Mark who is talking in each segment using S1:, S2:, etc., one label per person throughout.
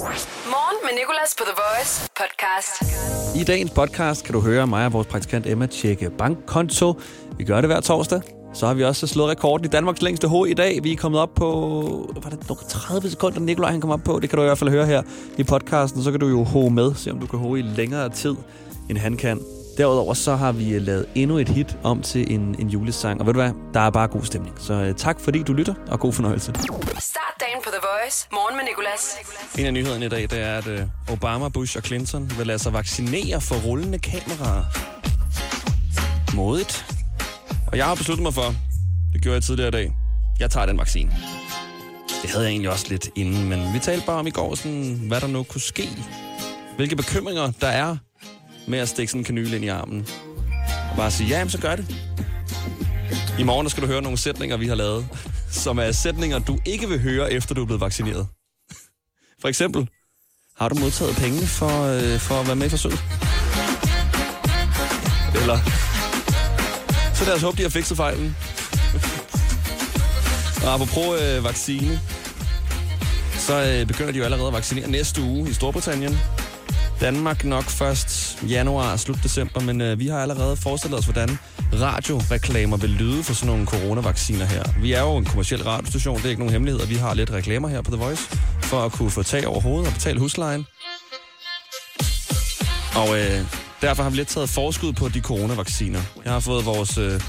S1: Morgen med Nicolas på The Voice podcast.
S2: I dagens podcast kan du høre mig og vores praktikant Emma tjekke bankkonto. Vi gør det hver torsdag. Så har vi også slået rekorden i Danmarks længste H i dag. Vi er kommet op på var det 30 sekunder, Nikolaj han kom op på. Det kan du i hvert fald høre her i podcasten. Så kan du jo ho med, se om du kan ho i længere tid, end han kan. Derudover så har vi lavet endnu et hit om til en, en julesang. Og ved du hvad? Der er bare god stemning. Så uh, tak fordi du lytter, og god fornøjelse.
S1: Start dagen på The Voice. Morgen med Nicolas.
S2: En af nyhederne i dag, det er, at øh, Obama, Bush og Clinton vil lade sig vaccinere for rullende kameraer. Modigt. Og jeg har besluttet mig for, det gjorde jeg tidligere i dag, jeg tager den vaccine. Det havde jeg egentlig også lidt inden, men vi talte bare om i går, sådan, hvad der nu kunne ske. Hvilke bekymringer der er med at stikke sådan en kanyle ind i armen. Og bare sige, ja, jamen, så gør det. I morgen skal du høre nogle sætninger, vi har lavet, som er sætninger, du ikke vil høre, efter du er blevet vaccineret. For eksempel, har du modtaget penge for, øh, for at være med i forsøget? Eller, så lad os håbe, de har fikset fejlen. Og apropos øh, vaccine, så øh, begynder de jo allerede at vaccinere næste uge i Storbritannien. Danmark nok først januar, slut december, men øh, vi har allerede forestillet os, hvordan radioreklamer vil lyde for sådan nogle coronavacciner her. Vi er jo en kommersiel radiostation, det er ikke nogen hemmelighed, og vi har lidt reklamer her på The Voice, for at kunne få tag over hovedet og betale huslejen. Og øh, derfor har vi lidt taget forskud på de coronavacciner. Jeg har fået vores øh,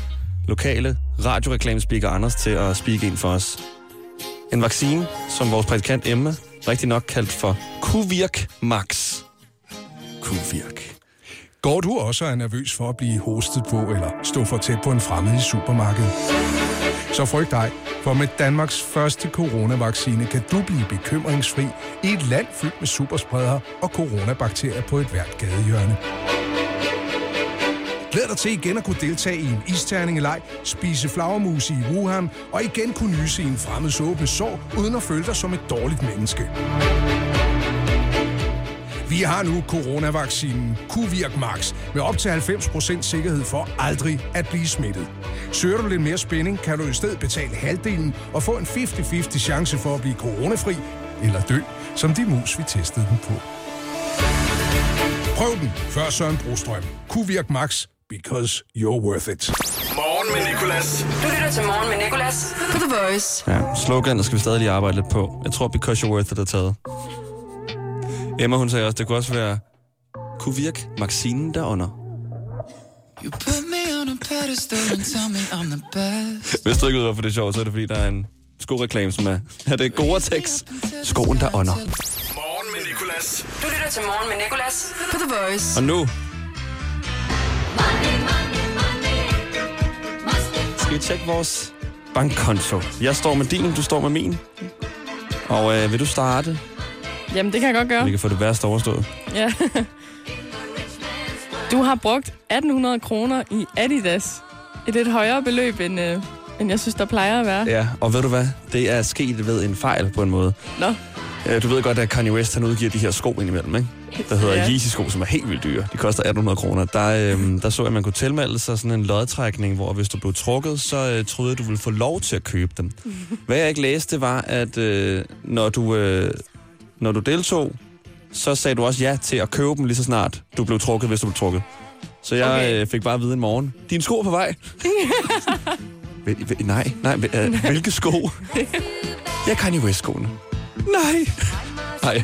S2: lokale radioreklamespeaker Anders til at speak ind for os. En vaccine, som vores prædikant Emma rigtig nok kaldt for Kuvirk Max. Kuvirk.
S3: Går du også og er nervøs for at blive hostet på eller stå for tæt på en fremmed i supermarkedet? Så frygt dig, for med Danmarks første coronavaccine kan du blive bekymringsfri i et land fyldt med superspredere og coronabakterier på et hvert gadehjørne. Glæd dig til igen at kunne deltage i en isterningeleg, spise flagermus i Wuhan og igen kunne nyse i en fremmeds åbne sår, uden at føle dig som et dårligt menneske. Vi har nu coronavaccinen Kuvirk Max med op til 90% sikkerhed for aldrig at blive smittet. Søger du lidt mere spænding, kan du i stedet betale halvdelen og få en 50-50 chance for at blive coronafri eller dø, som de mus, vi testede den på. Prøv den før Søren Brostrøm. Kuvirk Max, because you're worth it.
S4: Morgen med Nicolas.
S1: Du lytter til Morgen med Nicolas på The Voice.
S2: Ja, sloganet skal vi stadig lige arbejde lidt på. Jeg tror, because you're worth it er taget. Emma, hun sagde også, det kunne også være Kuvirk Maxinen derunder.
S5: You put me on a pedestal and tell me I'm the best.
S2: Hvis du ikke ved, hvorfor det er sjovt, så er det fordi, der er en skoreklame, som er... Ja, det er Gore-Tex. Skoen derunder.
S4: Morgen med Nicolas.
S1: Du lytter til Morgen med Nicolas på The Voice.
S2: Og nu skal vi tjekke vores bankkonto. Jeg står med din, du står med min. Og øh, vil du starte?
S6: Jamen, det kan jeg godt gøre.
S2: Vi kan få det værste overstået.
S6: Ja. Du har brugt 1800 kroner i Adidas. Et lidt højere beløb, end, øh, end jeg synes, der plejer at være.
S2: Ja, og ved du hvad? Det er sket ved en fejl på en måde.
S6: Nå,
S2: Øh, Du ved godt, at Kanye West han udgiver de her sko indimellem, ikke? Der hedder
S6: Ja.
S2: Yeezy-sko, som er helt vildt dyre. De koster 1800 kroner. Der, øhm, der så jeg, at man kunne tilmelde sig sådan en lodtrækning, hvor hvis du blev trukket, så øh, troede jeg, du ville få lov til at købe dem. Hvad jeg ikke læste, var, at øh, når, du, øh, når du deltog, så sagde du også ja til at købe dem lige så snart du blev trukket, hvis du blev trukket. Så jeg
S6: Okay.
S2: øh, fik bare at vide en morgen, dine sko er på vej. Nej, nej, øh, hvilke sko? Jeg kan jo skoene. Nej. Nej.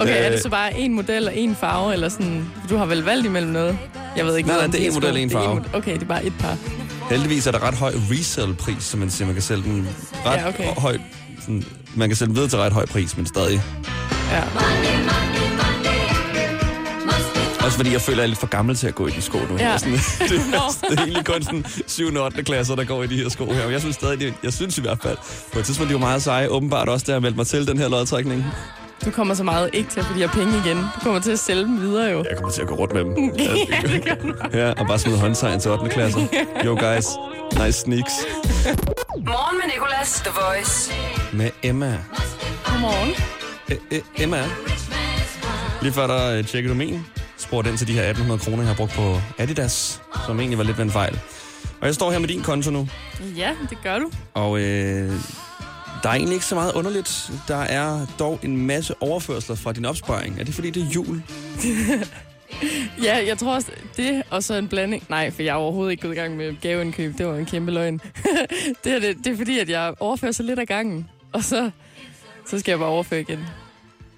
S6: okay, er
S2: Øh,
S6: det så bare en model og en farve, eller sådan... Du har vel valgt imellem noget? Jeg ved ikke
S2: Nej, nej, det er en model, en
S6: Det er
S2: farve.
S6: mod- Okay, det er bare et par.
S2: Heldigvis er der ret høj resale-pris, så man siger, man kan sælge den ret
S6: Ja, okay.
S2: høj... Sådan, man kan sælge den videre til ret høj pris, men stadig.
S6: Ja.
S2: Også fordi jeg føler, at jeg er lidt for gammel til at gå i de sko nu.
S6: Ja.
S2: Sådan, det, er, det er egentlig kun sådan 7. og 8. klasser, der går i de her sko her. Men jeg synes stadig, det, jeg synes i hvert fald, på et tidspunkt, de var meget seje. Åbenbart også, da jeg meldte mig til den her lodtrækning.
S6: Du kommer så meget ikke til at få de her penge igen. Du kommer til at sælge dem videre jo.
S2: Jeg kommer til at gå rundt med dem.
S6: ja, det gør du.
S2: Ja, og bare smide håndtegn til 8. klasser. Yo guys, nice sneaks.
S1: Morgen med Nicolas, The Voice.
S2: Med Emma.
S6: Godmorgen.
S2: Æ, æ, Emma. Lige før der øh, tjekkede du min, spurgte ind til de her 1800 kroner, jeg har brugt på Adidas, som egentlig var lidt ved en fejl. Og jeg står her med din konto nu,
S6: Ja, det gør du.
S2: og øh, Der er egentlig ikke så meget underligt. Der er dog en masse overførsler fra din opsparing. Er det fordi, det er jul?
S6: Ja, jeg tror også, det og så en blanding. Nej, for jeg er overhovedet ikke gået i gang med gaveindkøb. Det var en kæmpe løgn. det, er det, det er fordi, at jeg overfører så lidt af gangen. Og så, så skal jeg bare overføre igen.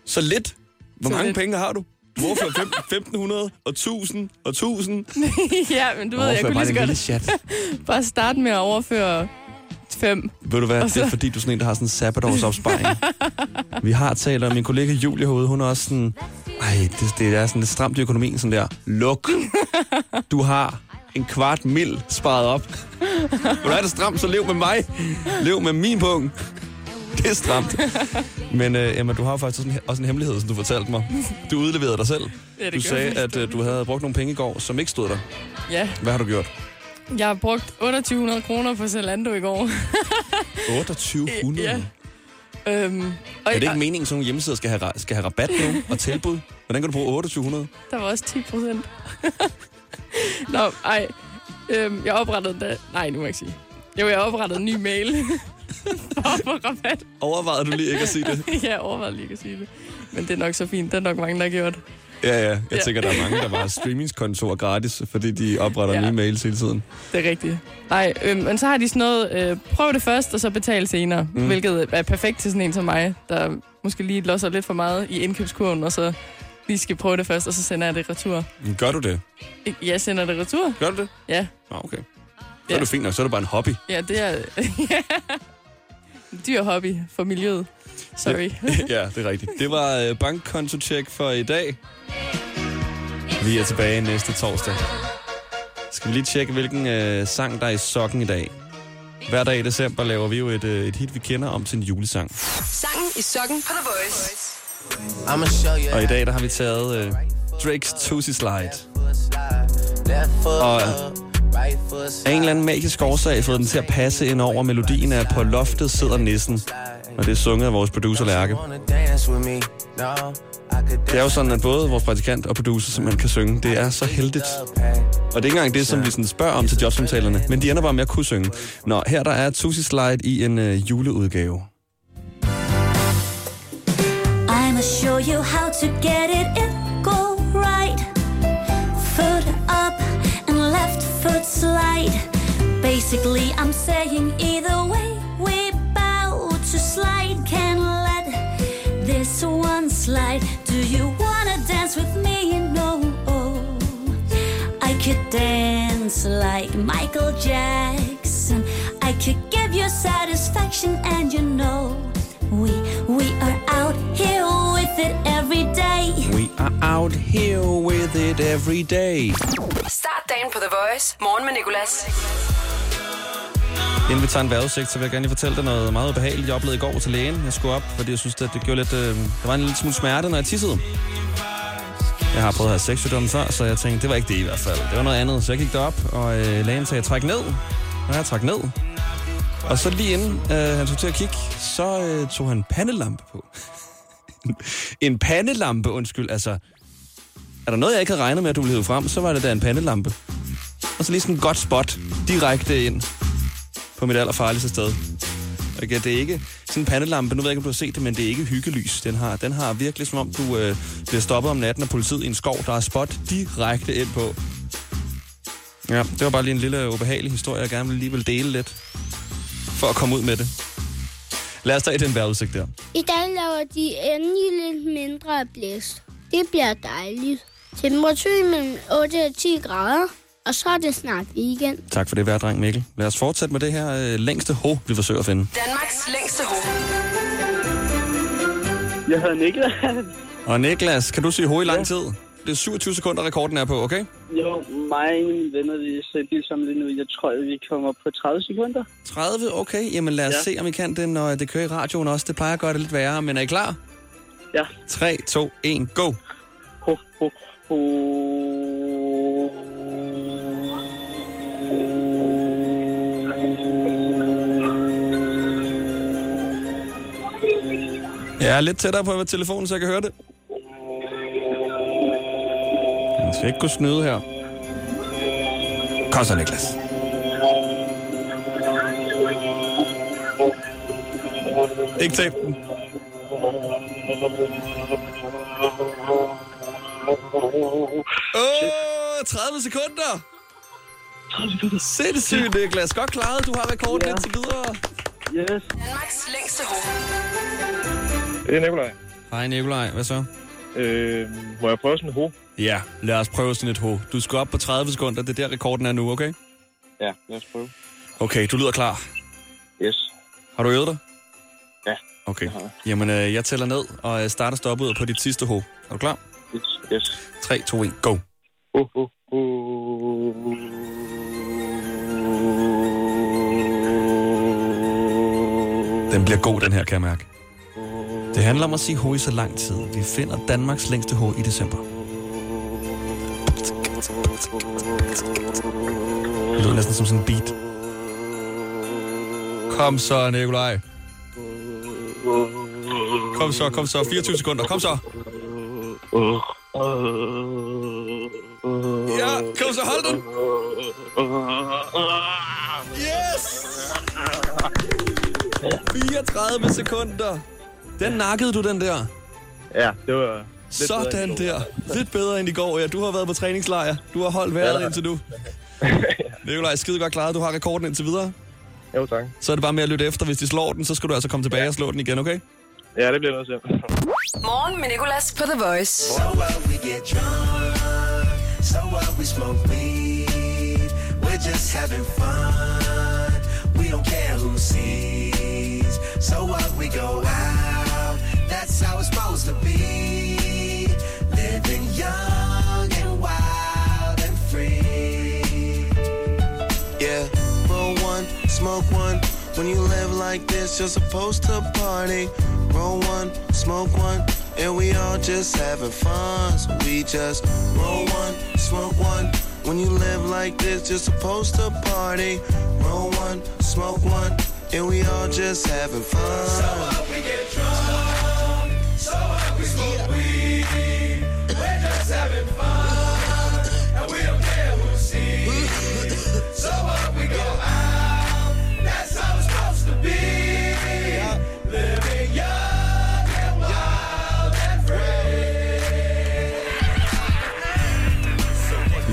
S2: Så lidt. Hvor
S6: Så
S2: mange
S6: lidt.
S2: penge har du? Du overfører fem- 1500 og 1000 og 1000.
S6: ja, men du ved, jeg kunne lige så godt
S2: chat.
S6: bare starte med at overføre fem.
S2: Ved du hvad,
S6: Og
S2: det er
S6: så-
S2: fordi, du er sådan en, der har sådan en sabbatårsopsparing. Vi har talt om min kollega Julie herude, hun er også sådan, ej, det, det er sådan lidt stramt i økonomien, sådan der, luk. Du har en kvart mil sparet op. Du have det stramt, så lev med mig. Lev med min punkt. Det er stramt. Men uh, Emma, du har faktisk også en, også en hemmelighed, som du fortalte mig. Du udleverede dig selv.
S6: Ja, det
S2: Du sagde,
S6: jeg
S2: at uh, du havde brugt nogle penge i går, som ikke stod der.
S6: Ja,
S2: Hvad har du gjort?
S6: jeg har brugt 2800 kroner på Zalando i går.
S2: 2800.
S6: Ja. øhm, og
S2: Er det ikke meningen, at sådan nogle hjemmesider skal have, skal have rabat nu og tilbud? Hvordan kan du bruge 2800?
S6: Der var også 10 procent. Nå, ej. Øhm, jeg oprettede da... Nej, nu må jeg ikke sige. Jo, jeg oprettede en ny mail. For rabat.
S2: Overvejede du lige ikke at sige det?
S6: jeg overvejede lige at sige det. Men det er nok så fint. Det er nok mange, der har gjort.
S2: Ja, ja. Jeg
S6: Ja.
S2: tænker, der er mange, der bare har streamingskontorer gratis, fordi de opretter
S6: Ja.
S2: nye mails hele tiden.
S6: Det er rigtigt. Nej, øhm, men så har de sådan noget, øh, prøv det først, og så betal senere. Mm. Hvilket er perfekt til sådan en som mig, der måske lige losser lidt for meget i indkøbskurven, og så lige skal prøve det først, og så sender jeg det retur.
S2: Gør du det?
S6: Jeg sender det retur?
S2: Gør du det?
S6: Ja.
S2: Nå, okay. Så
S6: Ja.
S2: er det fint nok, så er det bare en hobby.
S6: Ja, det er... dyr hobby for miljøet. Sorry.
S2: ja, det er rigtigt. Det var øh, bankkonto-check for i dag. Vi er tilbage næste torsdag. Skal vi lige tjekke, hvilken øh, sang, der er i sokken i dag. Hver dag i december laver vi jo et, øh, et hit, vi kender om til en julesang.
S1: Sangen i sokken på The Voice.
S7: I'ma show you
S2: Og i dag der har vi taget øh, Drake's Tootsie Slide. Og af en eller anden magisk årsag fået den til at passe ind over melodien af På loftet sidder nissen. Og det er sunget af vores producer Lærke. Det er jo sådan, at både vores praktikant og producer simpelthen kan synge. Det er så heldigt. Og det er ikke engang det, som vi sådan spørger om til jobsamtalerne, men de ender bare med at kunne synge. Nå, her der er Tusi Slide i en øh, juleudgave.
S8: I'ma show you how to get it in, go right. Foot slide. Basically, I'm saying either way, we bow to slide. Can let this one slide. Do you wanna dance with me? No. I could dance like Michael Jackson. I could give you satisfaction, and you know we we are out here with it every day.
S2: Are out here with it every day.
S1: Start dagen på The Voice. Morgen med Nicolas.
S2: Inden vi tager en vejrudsigt, så vil jeg gerne lige fortælle dig noget meget behageligt, jeg oplevede i går til lægen. Jeg skulle op, fordi jeg synes, at det gjorde lidt... Øh, der var en lille smule smerte, når jeg tissede. Jeg har prøvet at have sexsygdomme før, så jeg tænkte, det var ikke det i hvert fald. Det var noget andet, så jeg gik derop, og øh, lægen sagde, træk ned. Og jeg trak ned. Og så lige inden øh, han tog til at kigge, så øh, tog han en pandelampe på. en pandelampe, undskyld. Altså, er der noget, jeg ikke havde regnet med, at du ville hive frem, så var det da en pandelampe. Og så lige sådan en godt spot direkte ind på mit allerfarligste sted. Okay, det er ikke sådan en pandelampe, nu ved jeg ikke, om du har set det, men det er ikke hyggelys. Den har, den har virkelig, som om du øh, bliver stoppet om natten af politiet i en skov. Der er spot direkte ind på. Ja, det var bare lige en lille ubehagelig historie, jeg gerne ville lige vil dele lidt. For at komme ud med det. Lad os tage den vejrudsigt der.
S9: I dag laver de endelig lidt mindre blæst. Det bliver dejligt. Temperaturen mellem 8 og 10 grader, og så er det snart weekend.
S2: Tak for det, værdreng Mikkel. Lad os fortsætte med det her øh, længste ho, vi forsøger at finde.
S1: Danmarks længste hoved.
S10: Jeg hedder Niklas.
S2: Og Niklas, kan du sige ho i lang tid? Det er 27 sekunder, rekorden er på, okay?
S10: Jo, mig og mine venner, vi sætter lige sammen lige nu. Jeg tror, vi kommer på 30 sekunder.
S2: 30, okay. Jamen lad os ja. Se, om I kan det, når det kører i radioen også. Det plejer at gøre det lidt værre, men er I klar?
S10: Ja.
S2: 3, 2, 1, go!
S10: Ho, ho, ho.
S2: Jeg er lidt tættere på med telefonen, så jeg kan høre det. Jeg skal ikke kunne snyde her. Kom så, Niklas. Ikke tab den. Åh, 30 sekunder. 30 sekunder. Sindssygt, Niklas. Godt klaret. Du har rekorden
S10: Ja.
S2: indtil videre.
S10: Yes.
S1: Danmarks længste hoved.
S11: Det er Nikolaj.
S2: Hej, Nikolaj. Hvad så?
S11: Øh, må jeg prøve sådan en ho?
S2: Ja, lad os prøve sådan et ho. Du skal op på 30 sekunder. Det er der, rekorden er nu, okay?
S11: Ja, lad os prøve.
S2: Okay, du lyder klar.
S11: Yes.
S2: Har du øvet dig?
S11: Ja.
S2: Okay. Jamen, øh, jeg tæller ned og øh, starter stoppet på dit sidste ho. Er du klar?
S11: Yes. yes.
S2: 3, 2, 1, go. Den bliver god, den her, kan jeg mærke. Det handler om at sige ho i så lang tid. Vi finder Danmarks længste ho i december. Det lyder næsten som sådan en beat. Kom så, Nikolaj. Kom så, kom så. 24 sekunder. Kom så. Ja, kom så, hold den. Yes! 34 sekunder. Den nakkede du, den der.
S11: Ja, det var...
S2: Sådan der. Lidt bedre end i går, ja. Du har været på træningslejr. Du har holdt vejret
S11: Ja.
S2: indtil nu. Nikolaj, skide godt klaret. Du har rekorden indtil videre.
S11: Jo, tak.
S2: Så er det bare med at lytte efter. Hvis de slår den, så skal du altså komme tilbage og slå den igen, okay?
S11: Ja, det bliver noget til.
S1: Morgen med Nicolas på The Voice.
S12: So what we get drunk, so what we smoke weed. We're just having fun. We don't care who sees. So what we go out, that's how it's supposed to be.
S7: When you live like this, you're supposed to party. Roll one, smoke one, and we all just having fun. So we just roll one, smoke one. When you live like this, you're supposed to party. Roll one, smoke one, and we all just having fun.
S12: So what we get drunk,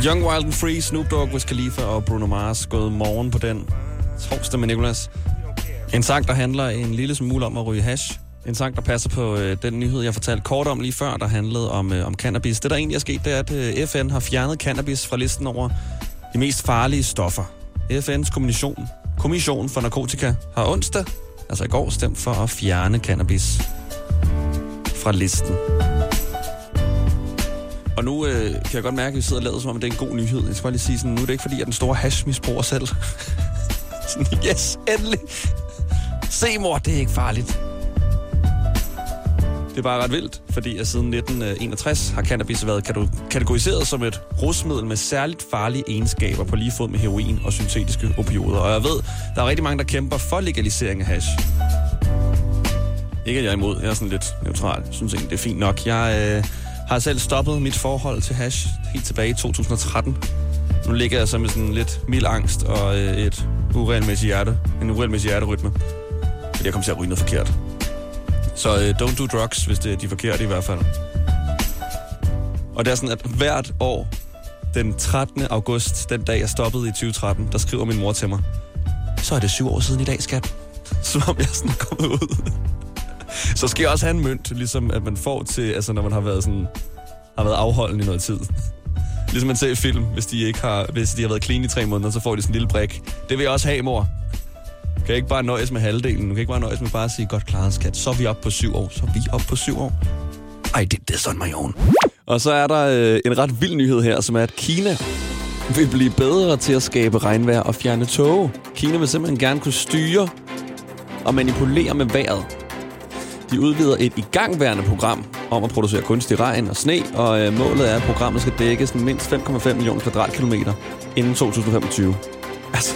S2: Young, Wild and Free, Snoop Dogg, Wiz Khalifa og Bruno Mars. God morgen på den torsdag med Nicolas. En sang, der handler en lille smule om at ryge hash. En sang, der passer på øh, den nyhed, jeg fortalte kort om lige før, der handlede om, øh, om cannabis. Det, der egentlig er sket, det er, at øh, FN har fjernet cannabis fra listen over de mest farlige stoffer. FN's kommission, kommission for narkotika har onsdag, altså i går, stemt for at fjerne cannabis fra listen. Og nu øh, kan jeg godt mærke, at vi sidder og lader som om, det er en god nyhed. Jeg skal bare lige sige sådan, nu er det ikke fordi, at den store hash misbruger selv. sådan, yes, endelig. Se mor, det er ikke farligt. Det er bare ret vildt, fordi at siden 1961 har cannabis været kategoriseret som et rusmiddel med særligt farlige egenskaber på lige fod med heroin og syntetiske opioider. Og jeg ved, der er rigtig mange, der kæmper for legalisering af hash. Ikke at jeg er imod, jeg er sådan lidt neutral. Jeg synes egentlig, det er fint nok. Jeg øh, har selv stoppet mit forhold til hash helt tilbage i 2013. Nu ligger jeg så med sådan lidt mild angst og øh, et uregelmæssigt hjerte, en uregelmæssig hjerterytme. Fordi jeg kom til at ryge noget forkert. Så øh, don't do drugs, hvis det er de forkerte i hvert fald. Og det er sådan, at hvert år, den 13. august, den dag jeg stoppede i 2013, der skriver min mor til mig, så er det syv år siden i dag, skat. Som om jeg sådan er kommet ud så skal jeg også have en mønt, ligesom at man får til, altså når man har været sådan, har været afholden i noget tid. Ligesom man ser i film, hvis de, ikke har, hvis de har været clean i tre måneder, så får de sådan en lille brik. Det vil jeg også have, mor. Kan kan ikke bare nøjes med halvdelen. Du kan ikke bare nøjes med bare at sige, godt klaret, skat. Så er vi oppe på syv år. Så er vi oppe på syv år. I did this on my own. Og så er der øh, en ret vild nyhed her, som er, at Kina vil blive bedre til at skabe regnvejr og fjerne tåge. Kina vil simpelthen gerne kunne styre og manipulere med vejret. De udvider et igangværende program om at producere kunstig regn og sne, og øh, målet er, at programmet skal dække sådan mindst 5,5 millioner kvadratkilometer inden 2025. Altså,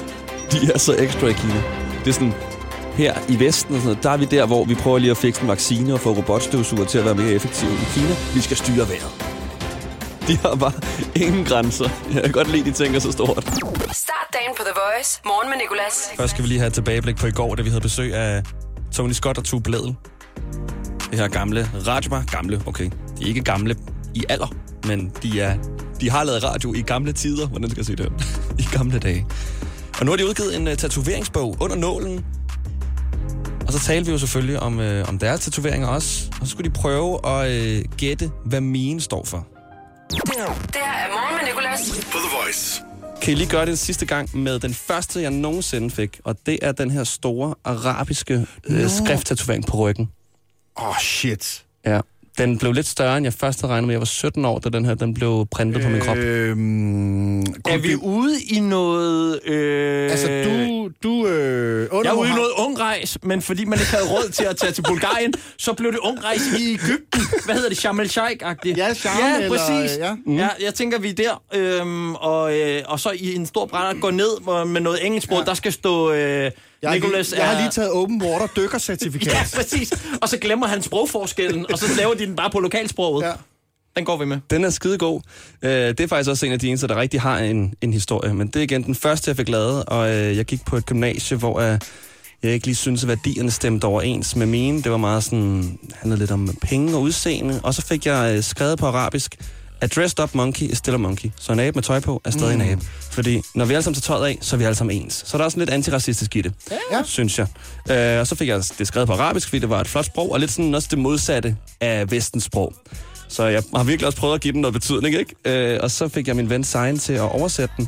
S2: de er så ekstra i Kina. Det er sådan, her i Vesten og sådan noget, der er vi der, hvor vi prøver lige at fikse en vaccine og få robotstøvsuger til at være mere effektive i Kina. Vi skal styre vejret. De har bare ingen grænser. Jeg kan godt lide, de tænker så stort.
S1: Start dagen på The Voice. Morgen med Nicolas.
S2: Først skal vi lige have et tilbageblik på i går, da vi havde besøg af Tony Scott og Tue Bledel. Det her gamle radiobar. Gamle, okay. De er ikke gamle i alder, men de, er, de har lavet radio i gamle tider. Hvordan skal jeg sige det? I gamle dage. Og nu har de udgivet en uh, tatoveringsbog under nålen. Og så talte vi jo selvfølgelig om, uh, om deres tatoveringer også. Og så skulle de prøve at uh, gætte, hvad mine står for.
S1: Det her er morgen med Nicolas.
S4: På The Voice.
S2: Kan I lige gøre det en sidste gang med den første, jeg nogensinde fik? Og det er den her store arabiske øh, skrifttatovering på ryggen.
S13: Åh, oh, shit.
S2: Ja. Den blev lidt større, end jeg først havde regnet med. Jeg var 17 år, da den her den blev printet på min krop.
S13: Øhm,
S14: Er vi ude i noget... Øh...
S13: Altså, du... du øh,
S14: Jeg er ude i noget ungrejs, men fordi man ikke havde råd til at tage til Bulgarien, så blev det ungrejs i Ægypten. Hvad hedder det? Sharm el-Sheikh-agtigt?
S13: Ja, Sharm
S14: Ja,
S13: eller-
S14: præcis.
S13: ja.
S14: Mm. ja, jeg tænker, vi er der. Øhm, og, øh, og så i en stor brænder går ned med noget engelsksprog. Ja. Der skal stå... Øh,
S13: Jeg, har
S14: Nicholas
S13: lige, jeg har
S14: er-
S13: lige taget open water dykkercertifikat.
S14: Ja, præcis. Og så glemmer han sprogforskellen, og så laver de den bare på lokalsproget.
S13: Ja.
S14: Den går vi med.
S2: Den er skidegod. Øh, det er faktisk også en af de eneste, der rigtig har en, en historie. Men det er igen den første, jeg fik lavet, og øh, jeg gik på et gymnasie, hvor øh, jeg ikke lige synes, at værdierne stemte overens med mine. Det var meget sådan, handlede lidt om penge og udseende. Og så fik jeg øh, skrevet på arabisk, A dressed up monkey is still a monkey. Så en abe med tøj på er stadig mm. en abe. Fordi når vi alle sammen tager tøjet af, så er vi alle sammen ens. Så er der også lidt antiracistisk i det,
S13: Ja.
S2: synes jeg. Øh, og så fik jeg det skrevet på arabisk, fordi det var et flot sprog, og lidt sådan også det modsatte af vestens sprog. Så jeg har virkelig også prøvet at give den noget betydning, ikke? Øh, og så fik jeg min ven Sein til at oversætte den.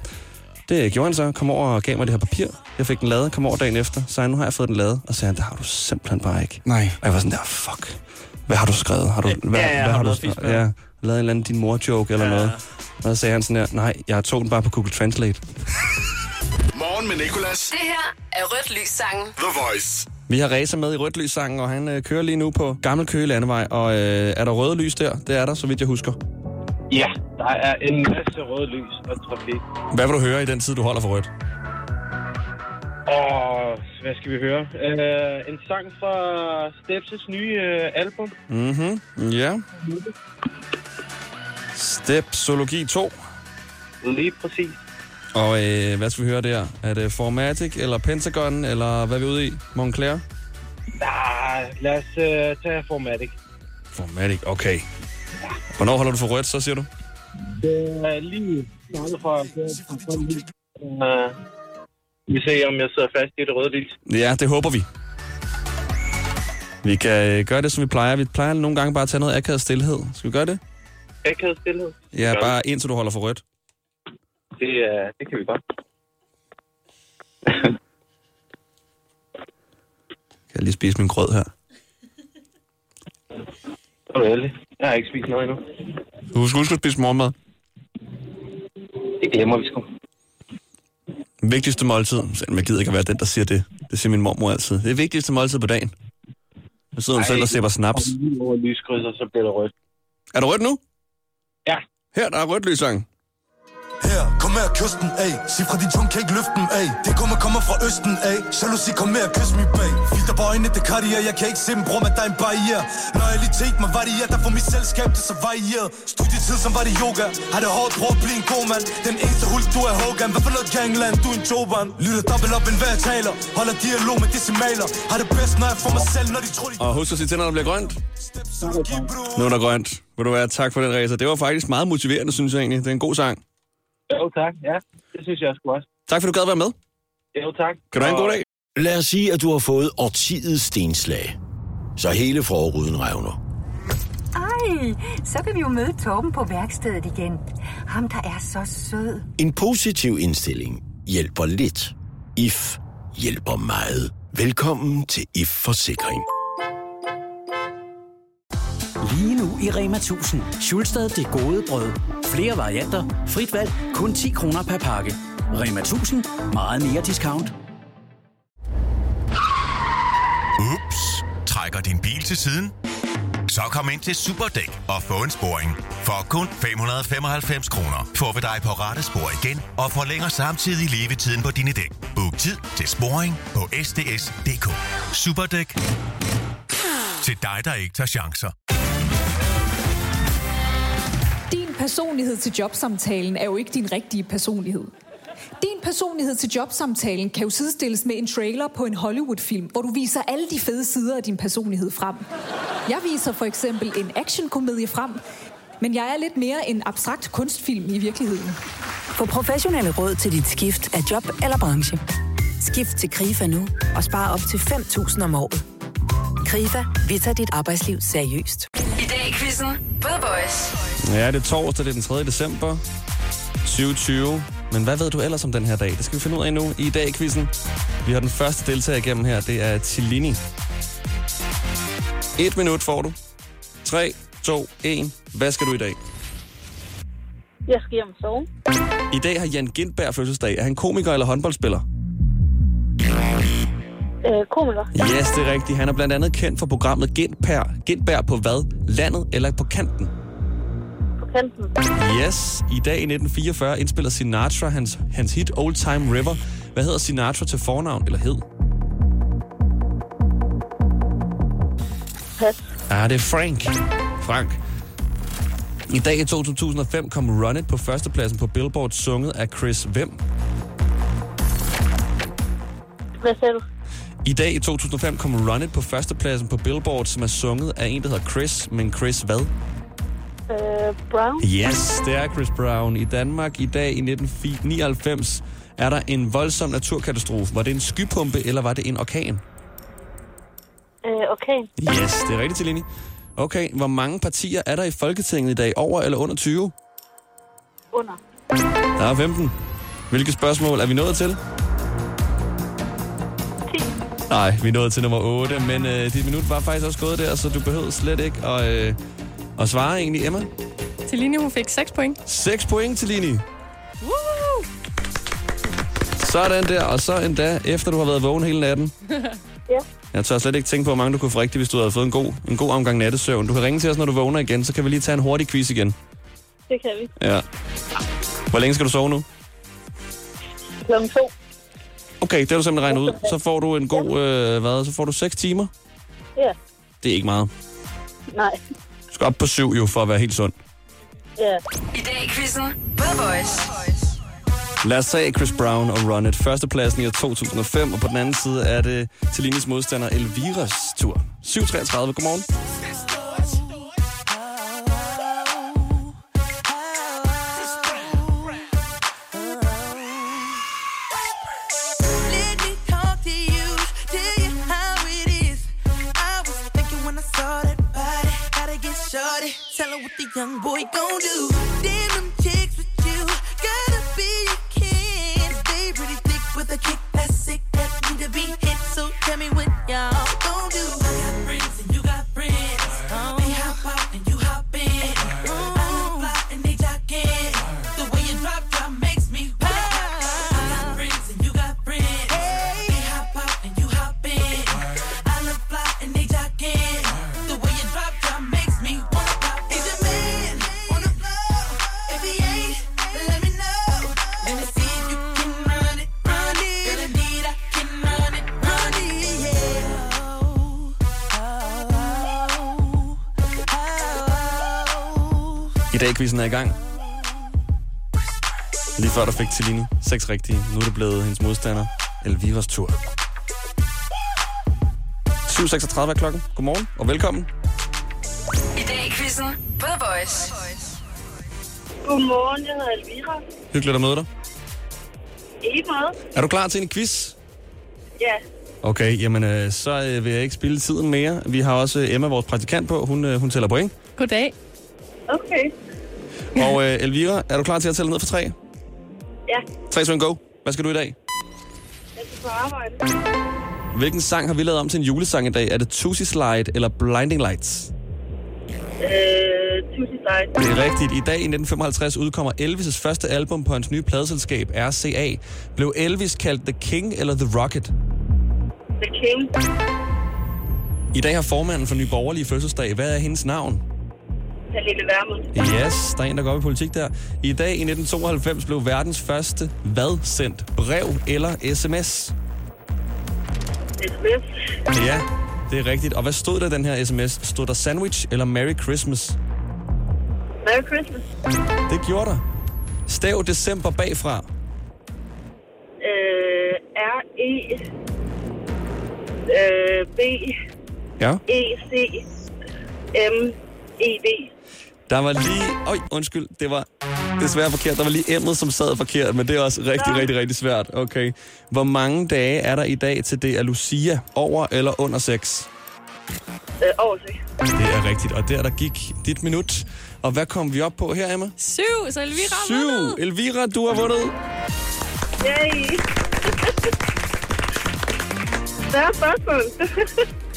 S2: Det gjorde han så. Kom over og gav mig det her papir. Jeg fik den lavet. Kom over dagen efter. Sein, nu har jeg fået den lavet. Og så sagde han, det har du simpelthen bare ikke.
S13: Nej.
S2: Og jeg var sådan der, fuck. Hvad har du skrevet? Har du, hvad,
S14: ja,
S2: hvad
S14: har du fisk?
S2: Ja, lavet en eller anden din mor-joke eller
S14: Ja.
S2: noget. Og så sagde han sådan der, nej, jeg tog den bare på Google Translate.
S4: Morgen med Nicolas.
S1: Det her er Rødt Lys sangen.
S4: The Voice.
S2: Vi har Reza med i rødt lyssangen, og han øh, kører lige nu på Gammel Køge Landevej. Og øh, er der røde lys der? Det er der, så vidt jeg husker.
S11: Ja, der er en masse røde lys og trafik.
S2: Hvad vil du høre i den tid, du holder for rødt?
S11: Og hvad skal vi høre? Uh, en sang fra Steps' nye uh, album.
S2: Mhm, ja. Stepsologi 2.
S11: Lige præcis.
S2: Og øh, hvad skal vi høre der? Er det Formatic, eller Pentagon, eller hvad er vi ude i? Montclair?
S11: Ah, lad os uh, tage Formatic.
S2: Formatic, okay. Hvornår holder du for rødt, så siger du?
S11: Det er lige startet fra... Uh, vi ser, om jeg sidder fast i det røde lys.
S2: Ja, det håber vi. Vi kan øh, gøre det, som vi plejer. Vi plejer nogle gange bare at tage noget akavet stillhed. Skal vi gøre det?
S11: Akavet stillhed.
S2: Ja, bare indtil du holder for rødt.
S11: Det, uh, det kan vi godt.
S2: Kan jeg lige spise min grød her?
S11: Det er ærligt. Jeg har ikke spist noget endnu.
S2: Du skal huske at spise morgenmad.
S11: Det glemmer vi sgu.
S2: Vigtigste måltid. Selvom jeg gider ikke at være den, der siger det. Det siger min mormor altid. Det er vigtigste måltid på dagen. Så sidder hun selv og sipper snaps.
S11: Over lyskrydser, så bliver det rødt.
S2: Er der rødt nu?
S11: Ja.
S2: Her, der er rødt lysang.
S15: Her, kom her, kysten af Sig fra din tunge, kan ikke løfte den af Det kommer, kommer fra østen af Jalousi, kom her, kys mig bag. Filter på øjnene, det karriere Jeg kan ikke se dem, bror, men der er en barriere. Loyalitet, man varieret Der får mit selskab, det så varieret Studietid, som var det yoga. Har det hårdt, at blive en god mand. Den eneste hul, du er Hogan. Hvad for noget gangland, du er en joban. Lytter dobbelt op, end hvad jeg taler. Holder dialog med decimaler. Har det bedst, når jeg får mig selv Når de tror, de
S2: Og husk at sige til, når der bliver grønt. Nu er der grønt. Vil du være tak for den racer. Det var faktisk meget motiverende, synes jeg egentlig. Det er en god sang.
S11: Jo, tak. Ja, det synes jeg også.
S2: Tak for, du gad være med.
S11: Jo, tak.
S2: Kan du have en god dag?
S16: Lad os sige, at du har fået årtidets stenslag. Så hele forruden revner.
S17: Ej, så kan vi jo møde Torben på værkstedet igen. Ham, der er så sød.
S16: En positiv indstilling hjælper lidt. IF hjælper meget. Velkommen til IF Forsikring.
S18: Lige nu i Rema 1000. Schulstad det gode brød. Flere varianter. Frit valg. Kun 10 kroner per pakke. Rema 1000. Meget mere discount.
S19: Ups. Trækker din bil til siden? Så kom ind til Superdæk og få en sporing. For kun 595 kroner får vi dig på rette spor igen og forlænger samtidig levetiden på dine dæk. Book tid til sporing på sds.dk. Superdæk. Til dig, der ikke tager chancer.
S20: Din personlighed til jobsamtalen er jo ikke din rigtige personlighed. Din personlighed til jobsamtalen kan jo sidestilles med en trailer på en Hollywood-film, hvor du viser alle de fede sider af din personlighed frem. Jeg viser for eksempel en actionkomedie frem, men jeg er lidt mere en abstrakt kunstfilm i virkeligheden.
S21: Få professionelle råd til dit skift af job eller branche. Skift til KRIFA nu og spare op til 5.000 om året. KRIFA, vi tager dit arbejdsliv seriøst.
S1: Quizzen på The Voice.
S2: Ja, det er torsdag, det er den 3. december 2020. Men hvad ved du ellers om den her dag? Det skal vi finde ud af nu i dag i quizzen. Vi har den første deltager igennem her, det er Tilini. Et minut får du. 3, 2, 1. Hvad skal du i dag?
S10: Jeg skal hjem og sove.
S2: I dag har Jan Gindberg fødselsdag. Er han komiker eller håndboldspiller?
S10: Øh, komiker.
S2: Yes, det er rigtigt. Han er blandt andet kendt for programmet Gindberg. Gindberg på hvad? Landet eller på kanten?
S10: På kanten.
S2: Yes. I dag i 1944 indspiller Sinatra hans, hans hit Old Time River. Hvad hedder Sinatra til fornavn eller hed?
S10: Pas.
S2: Ah, det er Frank. Frank. I dag i 2005 kom Run It på førstepladsen på Billboard, sunget af Chris Hvem.
S10: Hvad sagde du?
S2: I dag i 2005 kom Run It på førstepladsen på Billboard, som er sunget af en, der hedder Chris, men Chris hvad?
S10: Øh, Brown.
S2: Yes, det er Chris Brown. I Danmark i dag i 1999 er der en voldsom naturkatastrofe. Var det en skypumpe, eller var det en orkan?
S10: Øh, okay.
S2: Yes, det er rigtigt, Tilini. Okay, hvor mange partier er der i Folketinget i dag? Over eller under 20?
S10: Under.
S2: Der er 15. Hvilke spørgsmål er vi nået til?
S10: 10.
S2: Nej, vi nået til nummer 8, men øh, dit minut var faktisk også gået der, så du behøvede slet ikke at, øh, at svare egentlig, Emma.
S6: Tilini, hun fik 6 point.
S2: 6 point til Lini. Sådan der, og så endda, efter du har været vågen hele natten.
S10: Ja.
S2: Jeg tør slet ikke tænke på, hvor mange du kunne få rigtigt, hvis du havde fået en god, en god omgang nattesøvn. Du kan ringe til os, når du vågner igen, så kan vi lige tage en hurtig quiz igen.
S10: Det kan vi.
S2: Ja. Hvor længe skal du sove nu?
S10: Klokken to.
S2: Okay, det har du simpelthen regnet ud. Så får du en god, øh, hvad, så får du 6 timer.
S10: Ja.
S2: Det er ikke meget.
S10: Nej.
S2: Du skal op på 7 jo, for at være helt sund.
S10: Ja.
S1: I dag i quizzen The Voice.
S2: Lad os tage Chris Brown og Run It. Førstepladsen i år 2005, og på den anden side er det Telinis modstander Elviras tur. 7.33, godmorgen.
S22: The young boy gon' do. I
S2: dag quizzen er i gang. Lige før der fik Tilini seks rigtige. Nu er det blevet hendes modstander, Elviras tur. 7.36 er klokken. Godmorgen og velkommen.
S1: I dag i quizzen på The Voice.
S10: Godmorgen, jeg hedder Elvira.
S2: Hyggeligt at møde dig.
S10: Ikke meget.
S2: Er du klar til en quiz?
S10: Ja.
S2: Okay, jamen øh, så øh, vil jeg ikke spille tiden mere. Vi har også øh, Emma, vores praktikant, på. Hun, øh, hun tæller point.
S6: Goddag.
S10: Okay.
S2: Og øh, Elvira, er du klar til at tælle ned for tre?
S10: Ja.
S2: 3, 2, 1, go. Hvad skal du i dag?
S10: Jeg skal på arbejde.
S2: Hvilken sang har vi lavet om til en julesang i dag? Er det Tusi Slide eller Blinding Lights?
S10: Øh, tusind tak.
S2: Det er rigtigt. I dag i 1955 udkommer Elvis' første album på hans nye pladeselskab, RCA. Blev Elvis kaldt The King eller The Rocket?
S10: The King.
S2: I dag har formanden for Nye Borgerlige fødselsdag. Hvad er hendes navn?
S10: Pernille Vermund.
S2: Yes, der er en, der går op i politik der. I dag i 1992 blev verdens første hvad sendt? Brev eller sms?
S10: SMS.
S2: Ja, det er rigtigt. Og hvad stod der den her sms? Stod der sandwich eller Merry Christmas?
S10: Merry Christmas.
S2: Det gjorde der. Stav december bagfra.
S23: øh, B,
S2: Ja.
S23: E, C, M, E, D.
S2: Der var lige... Øj, undskyld, det var desværre forkert. Der var lige emnet, som sad forkert, men det er også rigtig,
S23: Nå.
S2: rigtig, rigtig svært. Okay. Hvor mange dage er der i dag til det er Lucia? Over eller under 6?
S23: Øh, over C.
S2: Det er rigtigt, og der der gik dit minut. Og hvad kom vi op på her, Emma?
S6: Syv, så Elvira har
S2: Syv.
S6: vundet.
S2: Elvira, du har vundet.
S23: Yay! Større spørgsmål.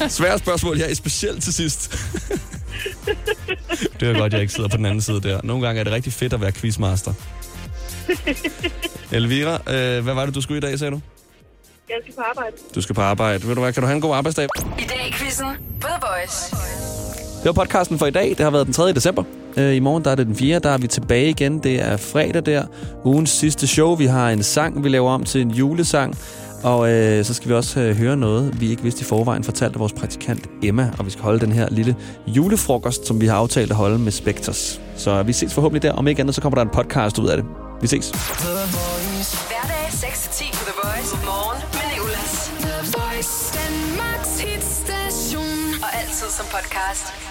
S2: Svære spørgsmål her, specielt til sidst. det er godt, jeg ikke sidder på den anden side der. Nogle gange er det rigtig fedt at være quizmaster. Elvira, øh, hvad var det, du skulle i dag, sagde du?
S23: Jeg skal på arbejde.
S2: Du skal på arbejde. Ved du hvad, kan du have en god arbejdsdag?
S1: I dag i quizzen på The Voice.
S2: Det var podcasten for i dag. Det har været den 3. december. Øh, I morgen der er det den 4. Der er vi tilbage igen. Det er fredag der. Ugens sidste show. Vi har en sang, vi laver om til en julesang. Og øh, så skal vi også øh, høre noget, vi ikke vidste i forvejen, fortalt af vores praktikant Emma. Og vi skal holde den her lille julefrokost, som vi har aftalt at holde med Spectres. Så vi ses forhåbentlig der. Om ikke andet, så kommer der en podcast ud af det. Vi ses.
S1: Hverdag 6-10 på The Voice. Morgen med Nicolas. The Voice. Danmarks hitstation. Og altid som podcast.